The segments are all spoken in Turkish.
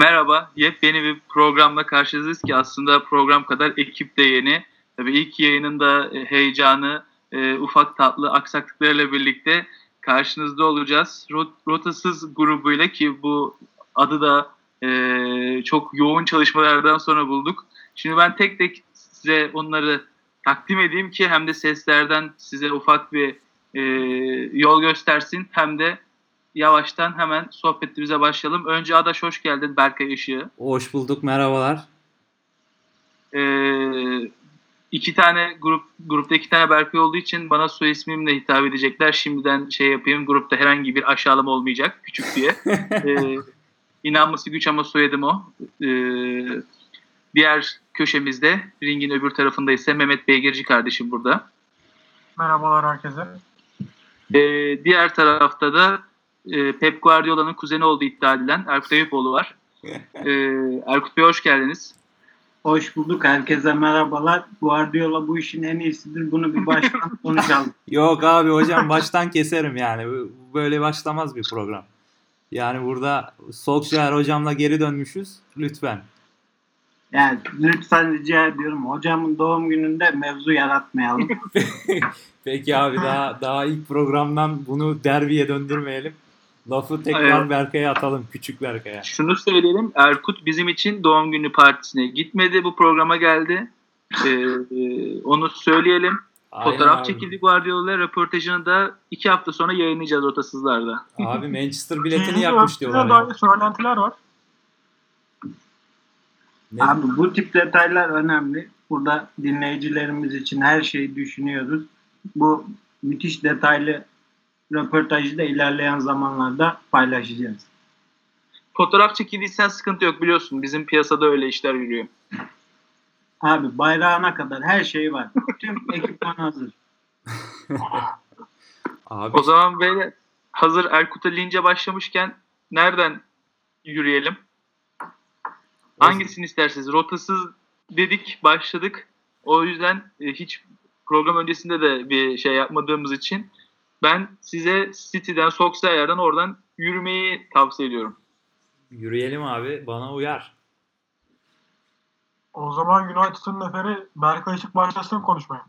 Merhaba, yepyeni bir programla karşınızdayız ki aslında program kadar ekip de yeni. Tabii ilk yayının da e, heyecanı, e, ufak tatlı aksaklıklarla birlikte karşınızda olacağız. Rotasız grubuyla ki bu adı da e, çok yoğun çalışmalardan sonra bulduk. Şimdi ben tek tek size onları takdim edeyim ki hem de seslerden size ufak bir e, yol göstersin hem de yavaştan hemen sohbetimize başlayalım. Önce Adaş hoş geldin Berkay Işığı. Hoş bulduk merhabalar. Ee, iki tane grup grupta iki tane Berkay olduğu için bana soy ismimle hitap edecekler. Şimdiden şey yapayım grupta herhangi bir aşağılama olmayacak küçük diye. ee, inanması güç ama soyadım o. Ee, diğer köşemizde ringin öbür tarafında ise Mehmet Beygirci kardeşim burada. Merhabalar herkese. Ee, diğer tarafta da e, Pep Guardiola'nın kuzeni olduğu iddia edilen Erkut Eyüpoğlu var. Ee, Erkut Bey hoş geldiniz. Hoş bulduk. Herkese merhabalar. Guardiola bu işin en iyisidir. Bunu bir baştan konuşalım. Yok abi hocam baştan keserim yani. Böyle başlamaz bir program. Yani burada Solskjaer hocamla geri dönmüşüz. Lütfen. Yani lütfen rica ediyorum. Hocamın doğum gününde mevzu yaratmayalım. Peki abi daha daha ilk programdan bunu derbiye döndürmeyelim. Lafı tekrar evet. Berkay'a atalım. Küçük Berkay'a. Şunu söyleyelim. Erkut bizim için doğum günü partisine gitmedi. Bu programa geldi. Ee, e, onu söyleyelim. Aynen Fotoğraf abi. çekildi Guardiola'yla. Röportajını da iki hafta sonra yayınlayacağız Rotasızlar'da. Abi Manchester biletini yapmış diyorlar. Dair söylentiler var. Ne? Abi bu tip detaylar önemli. Burada dinleyicilerimiz için her şeyi düşünüyoruz. Bu müthiş detaylı röportajı da ilerleyen zamanlarda paylaşacağız. Fotoğraf çekildiysen sıkıntı yok biliyorsun. Bizim piyasada öyle işler yürüyor. Abi bayrağına kadar her şey var. Tüm ekipman hazır. Abi. O zaman böyle hazır Erkut'a lince başlamışken nereden yürüyelim? Hangisini isterseniz. Rotasız dedik, başladık. O yüzden e, hiç program öncesinde de bir şey yapmadığımız için ben size City'den, Solskjaer'den oradan yürümeyi tavsiye ediyorum. Yürüyelim abi. Bana uyar. O zaman United'ın neferi Berkay Işık başlasın konuşmaya.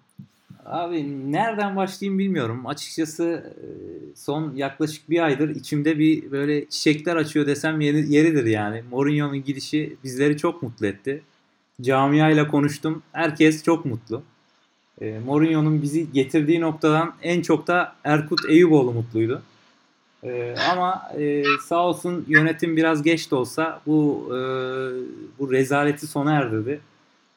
Abi nereden başlayayım bilmiyorum. Açıkçası e, son yaklaşık bir aydır içimde bir böyle çiçekler açıyor desem yeri, yeridir yani. Mourinho'nun gidişi bizleri çok mutlu etti. Camiayla konuştum. Herkes çok mutlu. E, Mourinho'nun bizi getirdiği noktadan en çok da Erkut Eyüboğlu mutluydu. E, ama e, sağ olsun yönetim biraz geç de olsa bu e, bu rezaleti sona erdirdi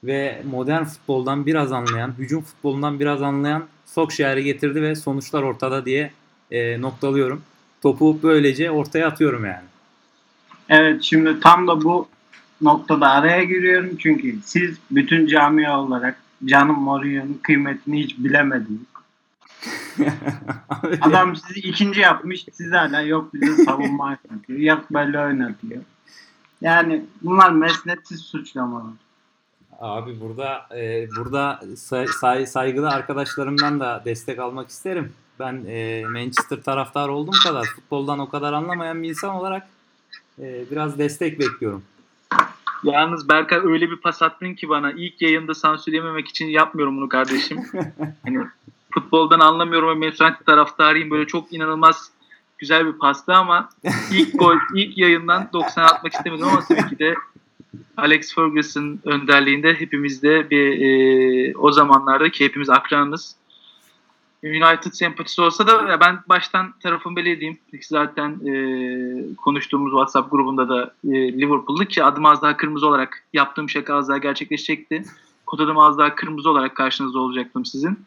ve modern futboldan biraz anlayan, hücum futbolundan biraz anlayan Solskjaer'i getirdi ve sonuçlar ortada diye e, noktalıyorum. Topu böylece ortaya atıyorum yani. Evet şimdi tam da bu noktada araya giriyorum çünkü siz bütün camia olarak canım Mourinho'nun kıymetini hiç bilemediniz. Adam sizi ikinci yapmış, siz hala yok bize savunma oynatıyor, yok böyle oynatıyor. Yani bunlar mesnetsiz suçlamalar. Abi burada e, burada say, say, saygılı arkadaşlarımdan da destek almak isterim. Ben e, Manchester taraftar olduğum kadar futboldan o kadar anlamayan bir insan olarak e, biraz destek bekliyorum. Yalnız Berkay öyle bir pas attın ki bana ilk yayında sansürlememek için yapmıyorum bunu kardeşim. hani futboldan anlamıyorum ve Manchester taraftarıyım böyle çok inanılmaz güzel bir pastı ama ilk gol ilk yayından 90 atmak istemedim ama tabii ki de Alex Ferguson önderliğinde hepimiz de bir e, o zamanlarda ki hepimiz akranız United sempatisi olsa da ben baştan tarafım belirleyeyim. Zaten e, konuştuğumuz WhatsApp grubunda da e, Liverpool'lu ki adım az daha kırmızı olarak yaptığım şaka az daha gerçekleşecekti. Kod adım az daha kırmızı olarak karşınızda olacaktım sizin.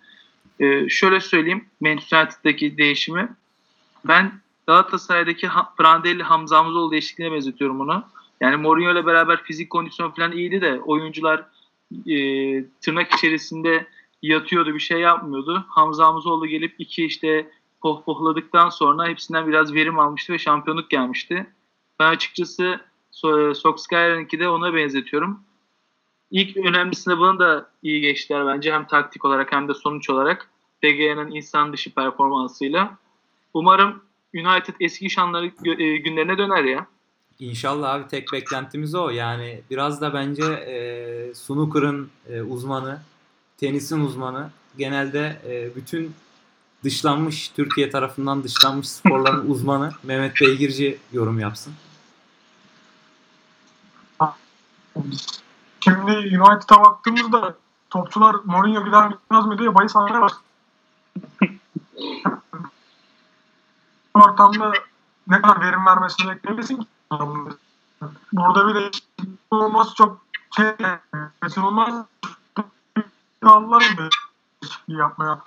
E, şöyle söyleyeyim Manchester United'daki değişimi. Ben Galatasaray'daki Prandelli Hamza Hamzoğlu değişikliğine benzetiyorum onu. Yani Mourinho ile beraber fizik kondisyon falan iyiydi de oyuncular e, tırnak içerisinde yatıyordu bir şey yapmıyordu. Hamza Hamzoğlu gelip iki işte pohpohladıktan sonra hepsinden biraz verim almıştı ve şampiyonluk gelmişti. Ben açıkçası Solskjaer'inki de ona benzetiyorum. İlk önemli sınavını da iyi geçtiler bence hem taktik olarak hem de sonuç olarak. DG'nin insan dışı performansıyla. Umarım United eski şanları günlerine döner ya. İnşallah abi tek beklentimiz o. Yani biraz da bence e, snooker'ın e, uzmanı, tenisin uzmanı genelde e, bütün dışlanmış Türkiye tarafından dışlanmış sporların uzmanı Mehmet Beygirci yorum yapsın. Şimdi United'a baktığımızda topçular Mourinho gider gitmez mi diye bahis almaya başladı. ortamda ne kadar verim vermesini beklemesin ki. Burada bir de olması çok şey kaçınılmaz. Bir değişikliği yapmaya.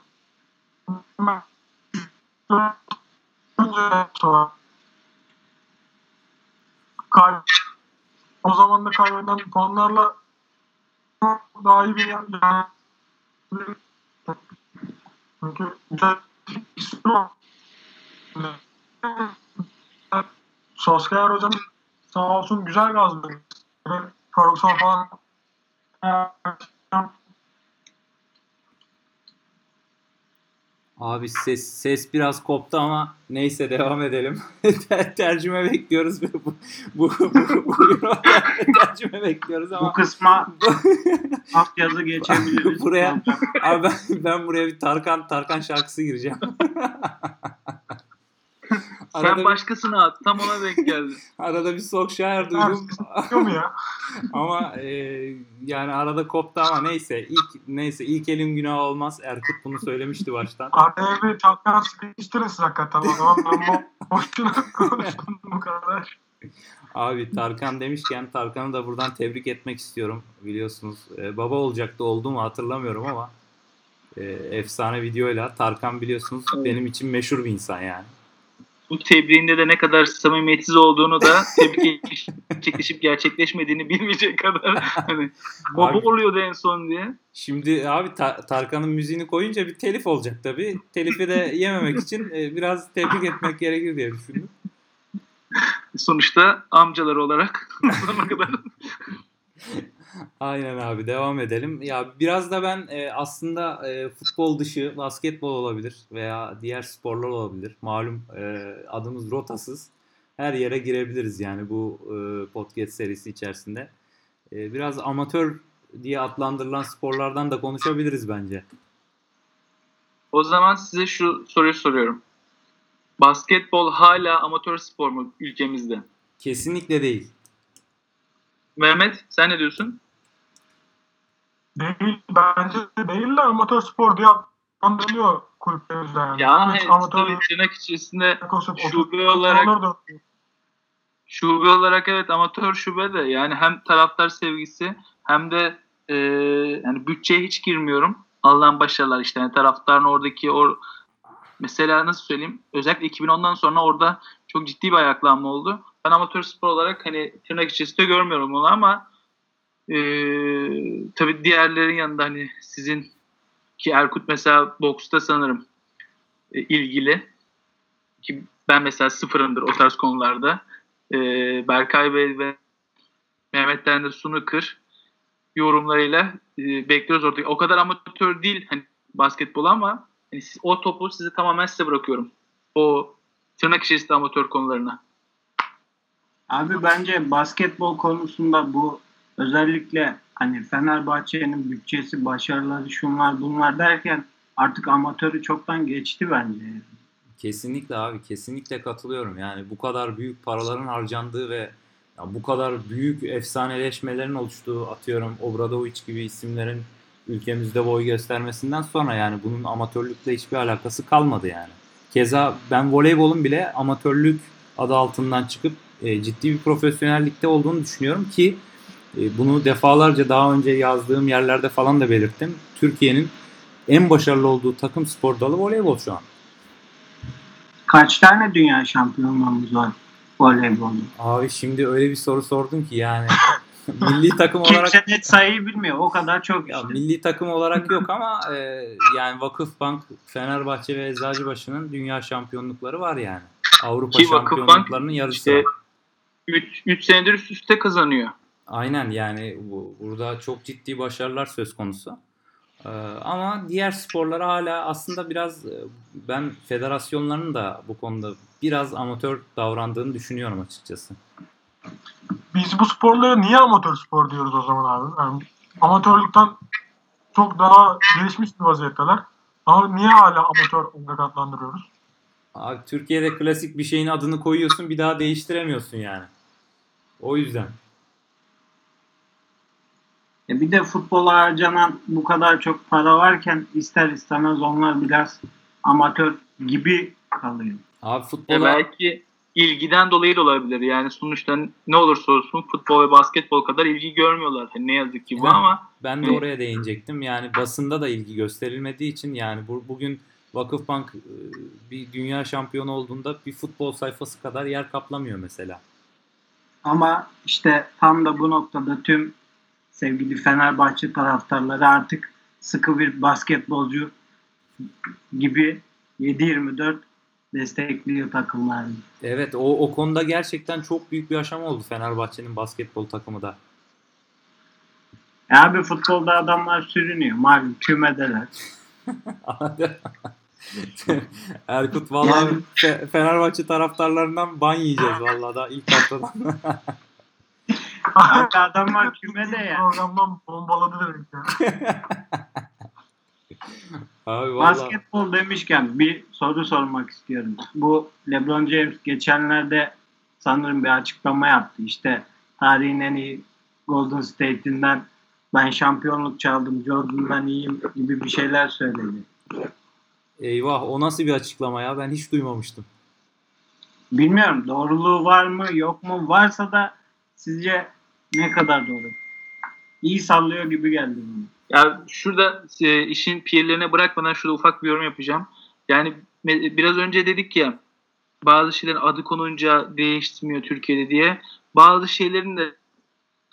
Kay o zaman da kaybeden puanlarla daha iyi bir yer yani çünkü. Solskjaer hocam sağ olsun güzel gazladı. Ferguson falan Abi ses ses biraz koptu ama neyse devam edelim. tercüme bekliyoruz. Bu bu bu, bu, bu tercüme bekliyoruz ama Bu kısma alt yazı geçebiliriz. Buraya- abi ben, ben buraya bir Tarkan Tarkan şarkısı gireceğim. Sen arada, bir, başkasına at. Tam ona denk geldi. arada bir Solskjaer duydum Yok mu ya? ama e, yani arada koptu ama neyse ilk neyse ilk elim günah olmaz. Erkut bunu söylemişti baştan. Araya bir çalkan sıkıştırın siz hakikaten. O zaman ben bu boşuna konuştum bu kadar. Abi Tarkan demişken Tarkan'ı da buradan tebrik etmek istiyorum. Biliyorsunuz e, baba olacaktı olduğumu hatırlamıyorum ama e, efsane videoyla Tarkan biliyorsunuz benim için meşhur bir insan yani. Bu tebriğinde de ne kadar samimiyetsiz olduğunu da tebrik gerçekleşip gerçekleşmediğini bilmeyecek kadar hani baba oluyordu en son diye. Şimdi abi Ta- Tarkan'ın müziğini koyunca bir telif olacak tabii. Telifi de yememek için e, biraz tebrik etmek gerekir diye düşündüm. Sonuçta amcaları olarak kadar Aynen abi devam edelim. Ya biraz da ben e, aslında e, futbol dışı basketbol olabilir veya diğer sporlar olabilir. Malum e, adımız rotasız. Her yere girebiliriz yani bu e, podcast serisi içerisinde. E, biraz amatör diye adlandırılan sporlardan da konuşabiliriz bence. O zaman size şu soruyu soruyorum. Basketbol hala amatör spor mu ülkemizde? Kesinlikle değil. Mehmet sen ne diyorsun? Değil, bence değil de amatör spor diye adlandırılıyor kulüplerimizde yani. Ya Hiç evet, amatör tabii tırnak içerisinde şube olarak Onlar da- şube olarak evet amatör şube de yani hem taraftar sevgisi hem de e, yani bütçeye hiç girmiyorum. Allah'ın başarılar işte yani taraftarın oradaki o mesela nasıl söyleyeyim özellikle 2010'dan sonra orada çok ciddi bir ayaklanma oldu. Ben amatör spor olarak hani tırnak içerisinde görmüyorum onu ama e, tabii diğerlerin yanında hani sizin ki Erkut mesela boksta sanırım e, ilgili ki ben mesela sıfırımdır o tarz konularda. E, Berkay Bey ve Mehmet'ten de Sunukır yorumlarıyla e, bekliyoruz orada. O kadar amatör değil hani basketbol ama hani siz- o topu size tamamen size bırakıyorum. O tırnak içerisinde amatör konularına. Abi bence basketbol konusunda bu özellikle hani Fenerbahçe'nin bütçesi, başarıları şunlar bunlar derken artık amatörü çoktan geçti bence. Kesinlikle abi kesinlikle katılıyorum. Yani bu kadar büyük paraların harcandığı ve ya bu kadar büyük efsaneleşmelerin oluştuğu atıyorum Obradovic gibi isimlerin ülkemizde boy göstermesinden sonra yani bunun amatörlükle hiçbir alakası kalmadı yani. Keza ben voleybolun bile amatörlük adı altından çıkıp e, ciddi bir profesyonellikte olduğunu düşünüyorum ki bunu defalarca daha önce yazdığım yerlerde falan da belirttim. Türkiye'nin en başarılı olduğu takım spor dalı voleybol şu an. Kaç tane dünya şampiyonluğumuz var voleybolda? Abi şimdi öyle bir soru sordun ki yani milli takım olarak Kimse net sayıyı bilmiyor. O kadar çok ya işte. milli takım olarak yok ama e, yani Vakıfbank, Fenerbahçe ve Eczacıbaşı'nın dünya şampiyonlukları var yani. Avrupa Ki Vakıfbank şampiyonluklarının yarısı işte- var. 3 senedir üst üste kazanıyor. Aynen yani bu, burada çok ciddi başarılar söz konusu. Ee, ama diğer sporlara hala aslında biraz e, ben federasyonların da bu konuda biraz amatör davrandığını düşünüyorum açıkçası. Biz bu sporlara niye amatör spor diyoruz o zaman abi? Yani amatörlükten çok daha gelişmiş bir vaziyetteler. Ama niye hala amatör olarak adlandırıyoruz? Abi Türkiye'de klasik bir şeyin adını koyuyorsun bir daha değiştiremiyorsun yani. O yüzden. E bir de futbola harcanan bu kadar çok para varken ister istemez onlar biraz amatör gibi kalıyor. Abi futbola belki ilgiden dolayı da olabilir. Yani sonuçta ne olursa olsun futbol ve basketbol kadar ilgi görmüyorlar. Hani ne yazık ki bu Ha. ama ben de oraya değinecektim. Yani basında da ilgi gösterilmediği için yani bu, bugün Vakıfbank e, bir dünya şampiyonu olduğunda bir futbol sayfası kadar yer kaplamıyor mesela. Ama işte tam da bu noktada tüm sevgili Fenerbahçe taraftarları artık sıkı bir basketbolcu gibi 7-24 destekliyor takımlarını. Evet o, o konuda gerçekten çok büyük bir aşama oldu Fenerbahçe'nin basketbol takımı da. E abi futbolda adamlar sürünüyor. Malum kümedeler. Erkut vallahi Yani- Fe- Fenerbahçe taraftarlarından ban yiyeceğiz vallahi da ilk haftadan. Abi adamlar kümede ya. Programdan bombaladı demek ya. Abi vallahi Basketbol demişken bir soru sormak istiyorum. Bu LeBron James geçenlerde sanırım bir açıklama yaptı. İşte tarihin en iyi Golden State'inden ben şampiyonluk çaldım, Jordan'dan iyiyim gibi bir şeyler söyledi. eyvah o nasıl bir açıklama ya ben hiç duymamıştım. Bilmiyorum doğruluğu var mı yok mu? Varsa da sizce ne kadar doğru? İyi sallıyor gibi geldi bana. Ya şurada e, işin pirlerine bırakmadan şurada ufak bir yorum yapacağım. Yani me- biraz önce dedik ya bazı şeylerin adı konunca değiştirmiyor Türkiye'de diye. Bazı şeylerin de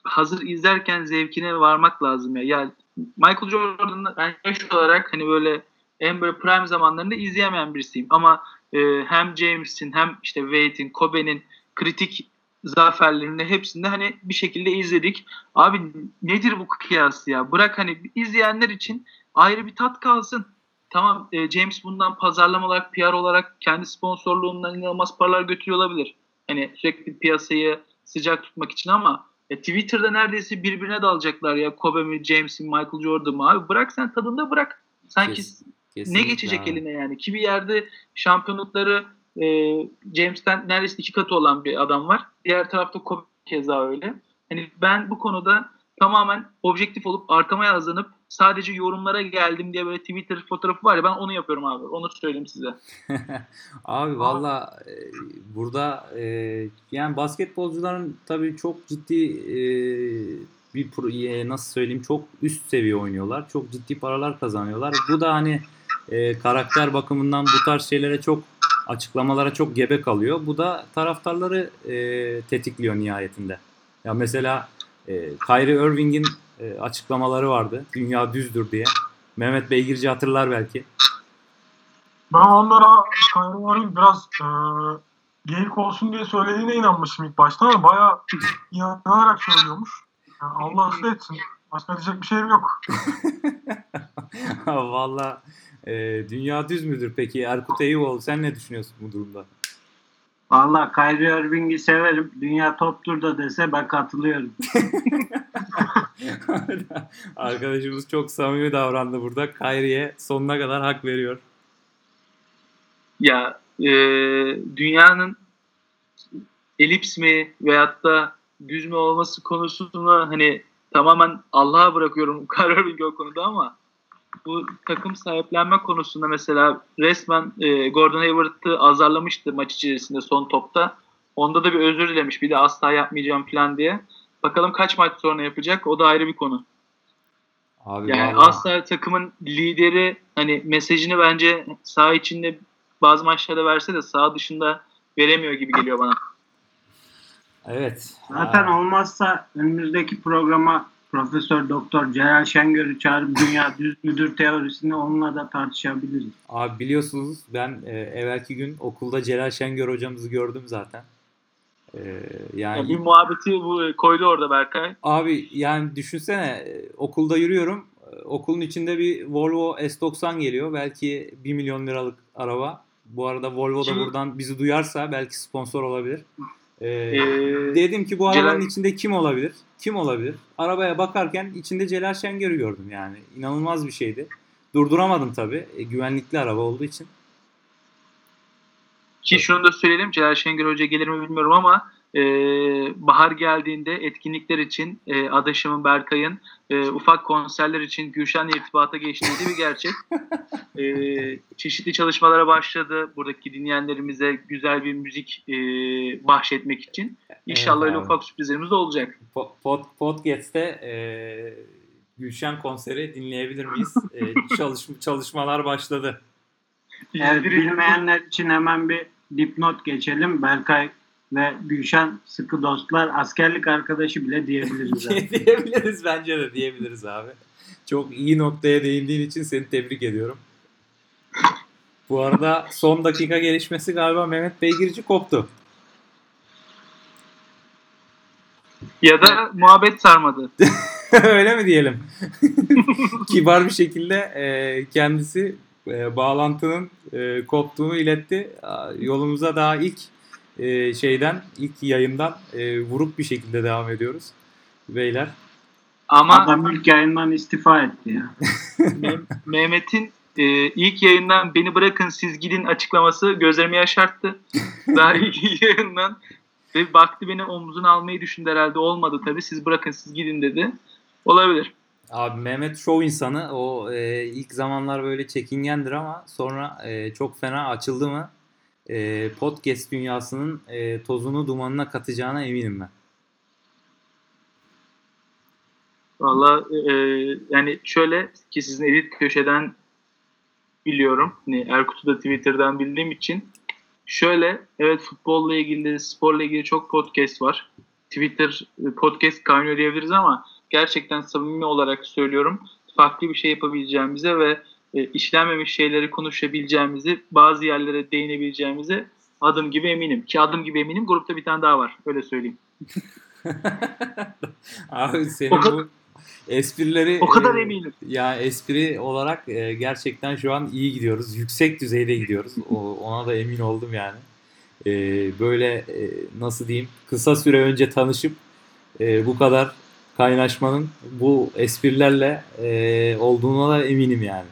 hazır izlerken zevkine varmak lazım ya. Yani Michael Jordan'ı ben yaş olarak hani böyle en böyle prime zamanlarında izleyemeyen birisiyim. Ama e, hem James'in hem işte Wade'in, Kobe'nin kritik zaferlerinde hepsinde hani bir şekilde izledik. Abi nedir bu kıyas ya? Bırak hani izleyenler için ayrı bir tat kalsın. Tamam e, James bundan pazarlama olarak, PR olarak kendi sponsorluğundan inanılmaz paralar götürüyor olabilir. Hani sürekli piyasayı sıcak tutmak için ama e, Twitter'da neredeyse birbirine dalacaklar ya. Kobe mi, James mi, Michael Jordan mı? Abi bırak sen tadında bırak. Sanki Kes- ne geçecek abi. eline yani? Ki bir yerde şampiyonlukları e, James'ten neredeyse iki katı olan bir adam var. Diğer tarafta Kobe keza öyle. Hani ben bu konuda tamamen objektif olup arkama yazlanıp sadece yorumlara geldim diye böyle Twitter fotoğrafı var ya ben onu yapıyorum abi. Onu söyleyeyim size. Abi valla e, burada e, yani basketbolcuların tabii çok ciddi e, bir pro- e, nasıl söyleyeyim çok üst seviye oynuyorlar. Çok ciddi paralar kazanıyorlar. Bu da hani e, karakter bakımından bu tarz şeylere çok açıklamalara çok gebe kalıyor. Bu da taraftarları e, tetikliyor nihayetinde. Ya mesela e, Kyrie Irving'in e, açıklamaları vardı. Dünya düzdür diye. Mehmet Beygirci hatırlar belki. Ben onlara Kyrie Irving biraz e, geyik olsun diye söylediğine inanmıştım ilk başta ama bayağı inanarak söylüyormuş. Yani Allah ıslah etsin. Başka diyecek bir şeyim yok. Valla e, dünya düz müdür peki? Erkut Eyüboğlu sen ne düşünüyorsun bu durumda? Valla Kyrie Irving'i severim. Dünya toptur da dese ben katılıyorum. Arkadaşımız çok samimi davrandı burada. Kyrie'ye sonuna kadar hak veriyor. Ya e, dünyanın elips mi veyahut da düz mü olması konusunu hani tamamen Allah'a bırakıyorum karar bilgi o konuda ama bu takım sahiplenme konusunda mesela resmen e, Gordon Hayward'ı azarlamıştı maç içerisinde son topta. Onda da bir özür dilemiş bir de asla yapmayacağım falan diye. Bakalım kaç maç sonra yapacak o da ayrı bir konu. Abi Yani vallahi- asla takımın lideri hani mesajını bence saha içinde bazı maçlarda verse de saha dışında veremiyor gibi geliyor bana. Evet. Zaten Ha, olmazsa önümüzdeki programa Profesör Doktor Celal Şengör'ü çağırıp dünya düz müdür teorisini onunla da tartışabiliriz. Abi biliyorsunuz ben e, evvelki gün okulda Celal Şengör hocamızı gördüm zaten. E, yani Yani bir muhabbeti bu koydu orada Berkay. Abi yani düşünsene e, okulda yürüyorum. E, Okulun içinde bir Volvo S90 geliyor. Belki 1 milyon liralık araba. Bu arada Volvo da Şimdi- buradan bizi duyarsa belki sponsor olabilir. Ee, Ee, dedim ki bu arabanın Celal- içinde kim olabilir? Kim olabilir? Arabaya bakarken içinde Celal Şengör'ü gördüm yani. İnanılmaz bir şeydi. Durduramadım tabii. E, güvenlikli araba olduğu için. Ki şunu da söyleyelim. Celal Şengör Hoca gelir mi bilmiyorum ama e, bahar geldiğinde etkinlikler için e, adaşımın Berkay'ın e, ufak konserler için Gülşen'le irtibata geçtiği bir gerçek. E, çeşitli çalışmalara başladı. Buradaki dinleyenlerimize güzel bir müzik e, bahşetmek için. İnşallah Evet öyle ufak sürprizlerimiz de olacak. Po- Pod, podcast'te e, Gülşen konseri dinleyebilir miyiz? E, çalış, çalışmalar başladı. Evet, bilmeyenler için hemen bir dipnot geçelim. Berkay ve Gülşen sıkı dostlar, askerlik arkadaşı bile diyebiliriz. diyebiliriz bence de diyebiliriz abi. Çok iyi noktaya değindiğin için seni tebrik ediyorum. Bu arada son dakika gelişmesi galiba Mehmet Beygirci koptu. Ya da muhabbet sarmadı. Öyle mi diyelim? Kibar bir şekilde e, kendisi e, bağlantının e, koptuğunu iletti. Yolumuza daha ilk e, şeyden, ilk yayından e, vurup bir şekilde devam ediyoruz. Beyler. Ama Adam ilk yayından istifa etti ya. Me- Mehmet'in e, ilk yayından beni bırakın siz gidin açıklaması gözlerimi yaşarttı. Daha ilk yayından ve baktı beni omzuna almayı düşündü herhalde. Olmadı tabii. Siz bırakın siz gidin dedi. Olabilir. Abi Mehmet şov insanı. O e, ilk zamanlar böyle çekingendir ama sonra e, çok fena açıldı mı e, podcast dünyasının e, tozunu dumanına katacağına eminim ben. Valla e, yani şöyle ki sizin edit köşeden biliyorum. Hani Erkut'u da Twitter'dan bildiğim için şöyle evet futbolla ilgili, sporla ilgili çok podcast var. Twitter e, podcast kaynıyor diyebiliriz ama gerçekten samimi olarak söylüyorum. Farklı bir şey yapabileceğimize ve e, işlenmemiş şeyleri konuşabileceğimizi, bazı yerlere değinebileceğimize adım gibi eminim. Ki adım gibi eminim. Grupta bir tane daha var. Öyle söyleyeyim. Abi senin O kadar- bu esprileri O kadar e, eminim. Ya espri olarak e, gerçekten şu an iyi gidiyoruz. Yüksek düzeyde gidiyoruz. O, ona da emin oldum yani. E, böyle e, nasıl diyeyim kısa süre önce tanışıp e, bu kadar kaynaşmanın bu esprilerle e, olduğuna da eminim yani.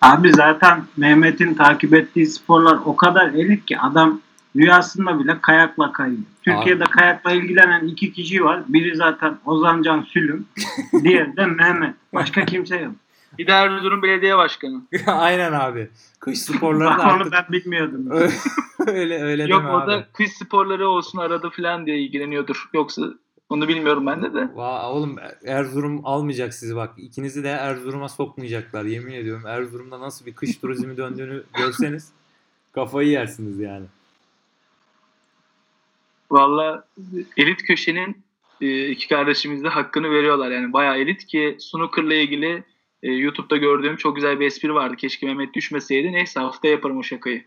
Abi zaten Mehmet'in takip ettiği sporlar o kadar elit ki adam rüyasında bile kayakla kayıyor. Türkiye'de kayakla ilgilenen iki kişi var. Biri zaten Ozancan Sülüm, diğeri de Mehmet. Başka kimse yok. Bir de Erzurum Belediye Başkanı. Aynen abi. Kış sporları da Bak onu artık ben bilmiyordum. öyle öyle Yok o abi. da kış sporları olsun arada falan diye ilgileniyordur. Yoksa onu bilmiyorum ben de de. Va- oğlum Erzurum almayacak sizi bak. İkinizi de Erzurum'a sokmayacaklar. Yemin ediyorum Erzurum'da nasıl bir kış turizmi döndüğünü görseniz kafayı yersiniz yani. Valla elit köşenin e, iki kardeşimiz de hakkını veriyorlar. Yani bayağı elit ki snooker'la ilgili e, YouTube'da gördüğüm çok güzel bir espri vardı. Keşke Mehmet düşmeseydi. Neyse haftaya yaparım o şakayı.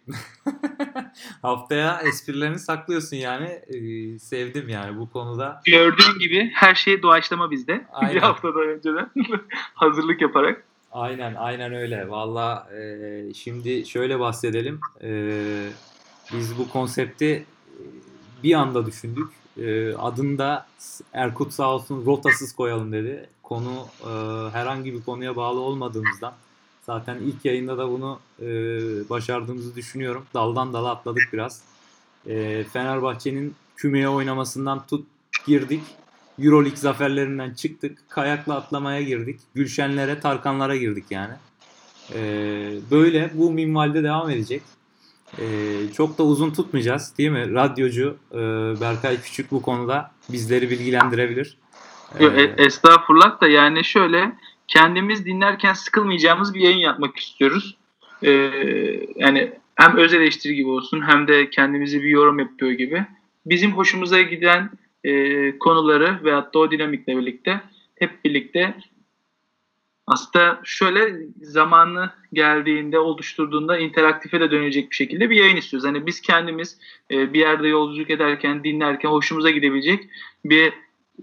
Haftaya esprilerini saklıyorsun yani. Ee, sevdim yani bu konuda. Gördüğün gibi her şey doğaçlama bizde. Aynen. bir haftadan önceden hazırlık yaparak. Aynen aynen öyle. Valla e, şimdi şöyle bahsedelim. E, biz bu konsepti e, bir anda düşündük. E, adını da Erkut sağ olsun rotasız koyalım dedi. Konu e, herhangi bir konuya bağlı olmadığımızdan zaten ilk yayında da bunu e, başardığımızı düşünüyorum. Daldan dala atladık biraz. E, Fenerbahçe'nin kümeye oynamasından tut girdik. Euroleague zaferlerinden çıktık. Kayakla atlamaya girdik. Gülşenlere, Tarkanlara girdik yani. Ee, böyle bu minvalde devam edecek. Ee, çok da uzun tutmayacağız değil mi? Radyocu e, Berkay Küçük bu konuda bizleri bilgilendirebilir. Ee, Yo, e- Estağfurullah da yani şöyle kendimiz dinlerken sıkılmayacağımız bir yayın yapmak istiyoruz. Ee, yani hem öz eleştiri gibi olsun hem de kendimizi bir yorum yapıyor gibi. Bizim hoşumuza giden e, konuları veyahut da o dinamikle birlikte hep birlikte aslında şöyle zamanı geldiğinde oluşturduğunda interaktife de dönecek bir şekilde bir yayın istiyoruz. Hani biz kendimiz e, bir yerde yolculuk ederken dinlerken hoşumuza gidebilecek bir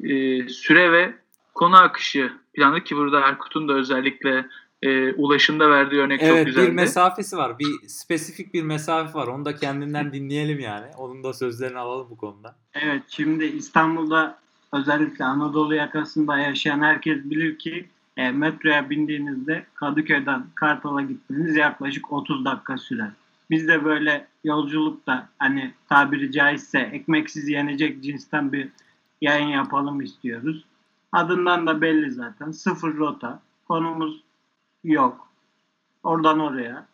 e, süre ve konu akışı planı ki burada Erkut'un da özellikle e, ulaşımda verdiği örnek çok Evet güzeldi. bir mesafesi var. Bir spesifik bir mesafe var. Onu da kendinden dinleyelim yani. Onun da sözlerini alalım bu konuda. Evet şimdi İstanbul'da özellikle Anadolu yakasında yaşayan herkes bilir ki e, metroya bindiğinizde Kadıköy'den Kartal'a gitmeniz yaklaşık 30 dakika sürer. Biz de böyle yolculukta hani tabiri caizse ekmeksiz yenecek cinsten bir yayın yapalım istiyoruz. Adından da belli zaten. Sıfır rota. Konumuz yok. Oradan oraya.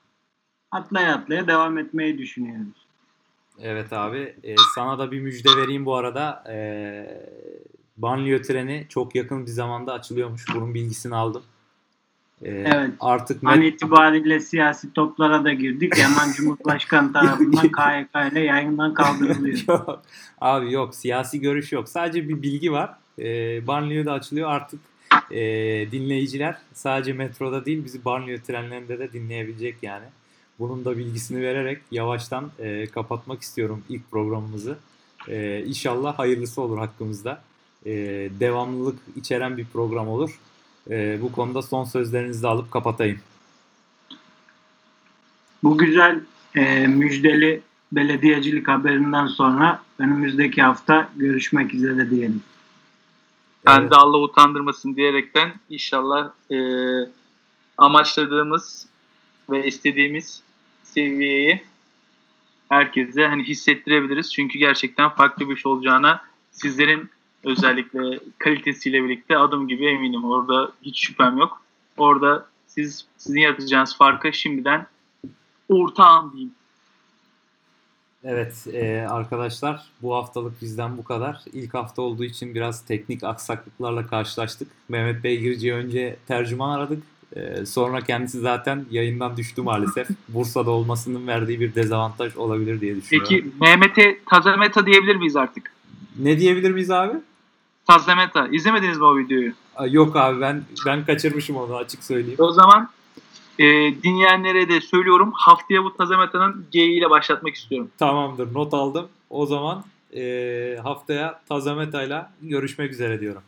Atlaya atlaya devam etmeyi düşünüyoruz. Evet abi. e, sana da bir müjde vereyim bu arada. E, banliyö treni çok yakın bir zamanda açılıyormuş. Bunun bilgisini aldım. E, Evet. Artık An met- itibariyle siyasi toplara da girdik. Hemen Cumhurbaşkanı tarafından KYK ile yayından kaldırılıyor. Yok. Abi yok siyasi görüş yok. Sadece bir bilgi var. E, banliyö de açılıyor artık. e, dinleyiciler sadece metroda değil bizi banliyö trenlerinde de dinleyebilecek yani. Bunun da bilgisini vererek yavaştan e, kapatmak istiyorum ilk programımızı. E, inşallah hayırlısı olur hakkımızda. E, devamlılık içeren bir program olur. E, bu konuda son sözlerinizi de alıp kapatayım. Bu güzel e, müjdeli belediyecilik haberinden sonra önümüzdeki hafta görüşmek üzere diyelim. Ben Evet. de Allah utandırmasın diyerekten inşallah e, amaçladığımız ve istediğimiz seviyeyi herkese hani hissettirebiliriz. Çünkü gerçekten farklı bir şey olacağına sizlerin özellikle kalitesiyle birlikte adım gibi eminim. Orada hiç şüphem yok. Orada siz sizin yaratacağınız farkı şimdiden ortağım diyeyim. Evet e, arkadaşlar bu haftalık bizden bu kadar. İlk hafta olduğu için biraz teknik aksaklıklarla karşılaştık. Mehmet Beygirci'ye önce tercüman aradık. E, sonra kendisi zaten yayından düştü maalesef. Bursa'da olmasının verdiği bir dezavantaj olabilir diye düşünüyorum. Peki Mehmet'e Tazameta diyebilir miyiz artık? Ne diyebilir miyiz abi? Tazameta. İzlemediniz mi o videoyu? Aa, Yok abi ben ben kaçırmışım onu açık söyleyeyim. O zaman e, dinleyenlere de söylüyorum haftaya bu Tazameta'nın G ile başlatmak istiyorum. Tamamdır not aldım. O zaman e, haftaya Tazameta'yla görüşmek üzere diyorum.